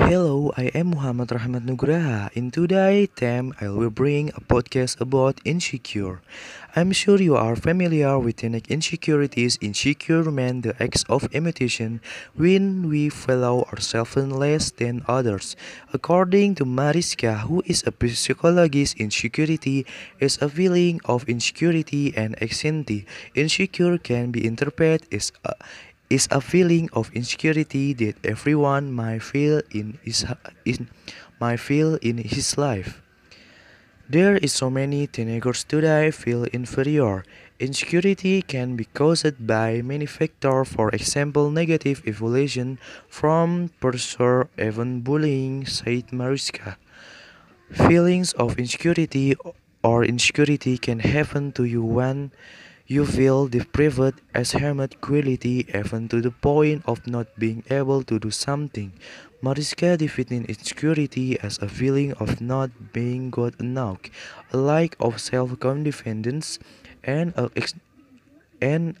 Hello, I am Muhammad Rahmat Nugraha. In today's theme, I will bring a podcast about insecure. I'm sure you are familiar with the insecurities. Insecure mean the acts of imitation when we follow ourselves less than others. According to Mariska, who is a psychologist, insecurity is a feeling of insecurity and anxiety. Insecure can be interpreted as a is a feeling of insecurity that everyone might feel in his in might feel in his life. There is so many teenagers today feel inferior. Insecurity can be caused by many factors, for example, negative evaluation from pressure, even bullying, said Mariska. Feelings of insecurity or insecurity can happen to you when you feel deprived as harmed quality even to the point of not being able to do something. Mariska defined insecurity as a feeling of not being good enough, a lack of self-confidence, and a and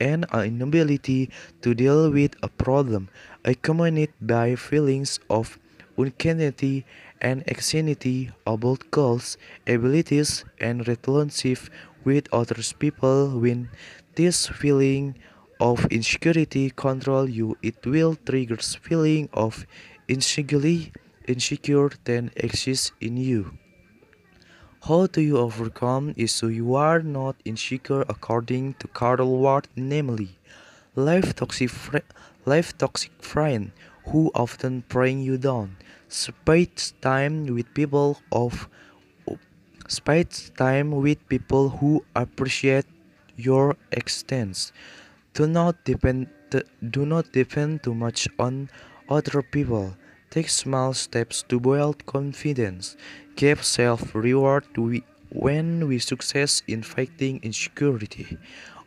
and an inability to deal with a problem, accompanied by feelings of uncertainty and anxiety about goals, abilities, and relationships with other people. When this feeling of insecurity control you, it will trigger feeling of insecurity, insecure that exists in you. How do you overcome is so you are not insecure according to Carl Ward, namely, life toxic, life toxic friend who often bring you down. Spend time with people of spend time with people who appreciate your extents. Do not depend do not depend too much on other people. Take small steps to build confidence. Give self reward when we success in fighting insecurity.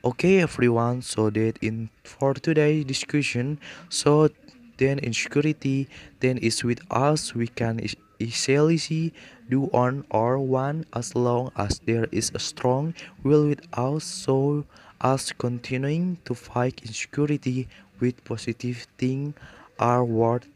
Okay everyone, so that in for today's discussion, so then insecurity then is with us we can easily do on our one as long as there is a strong will with us so us continuing to fight insecurity with positive things are worth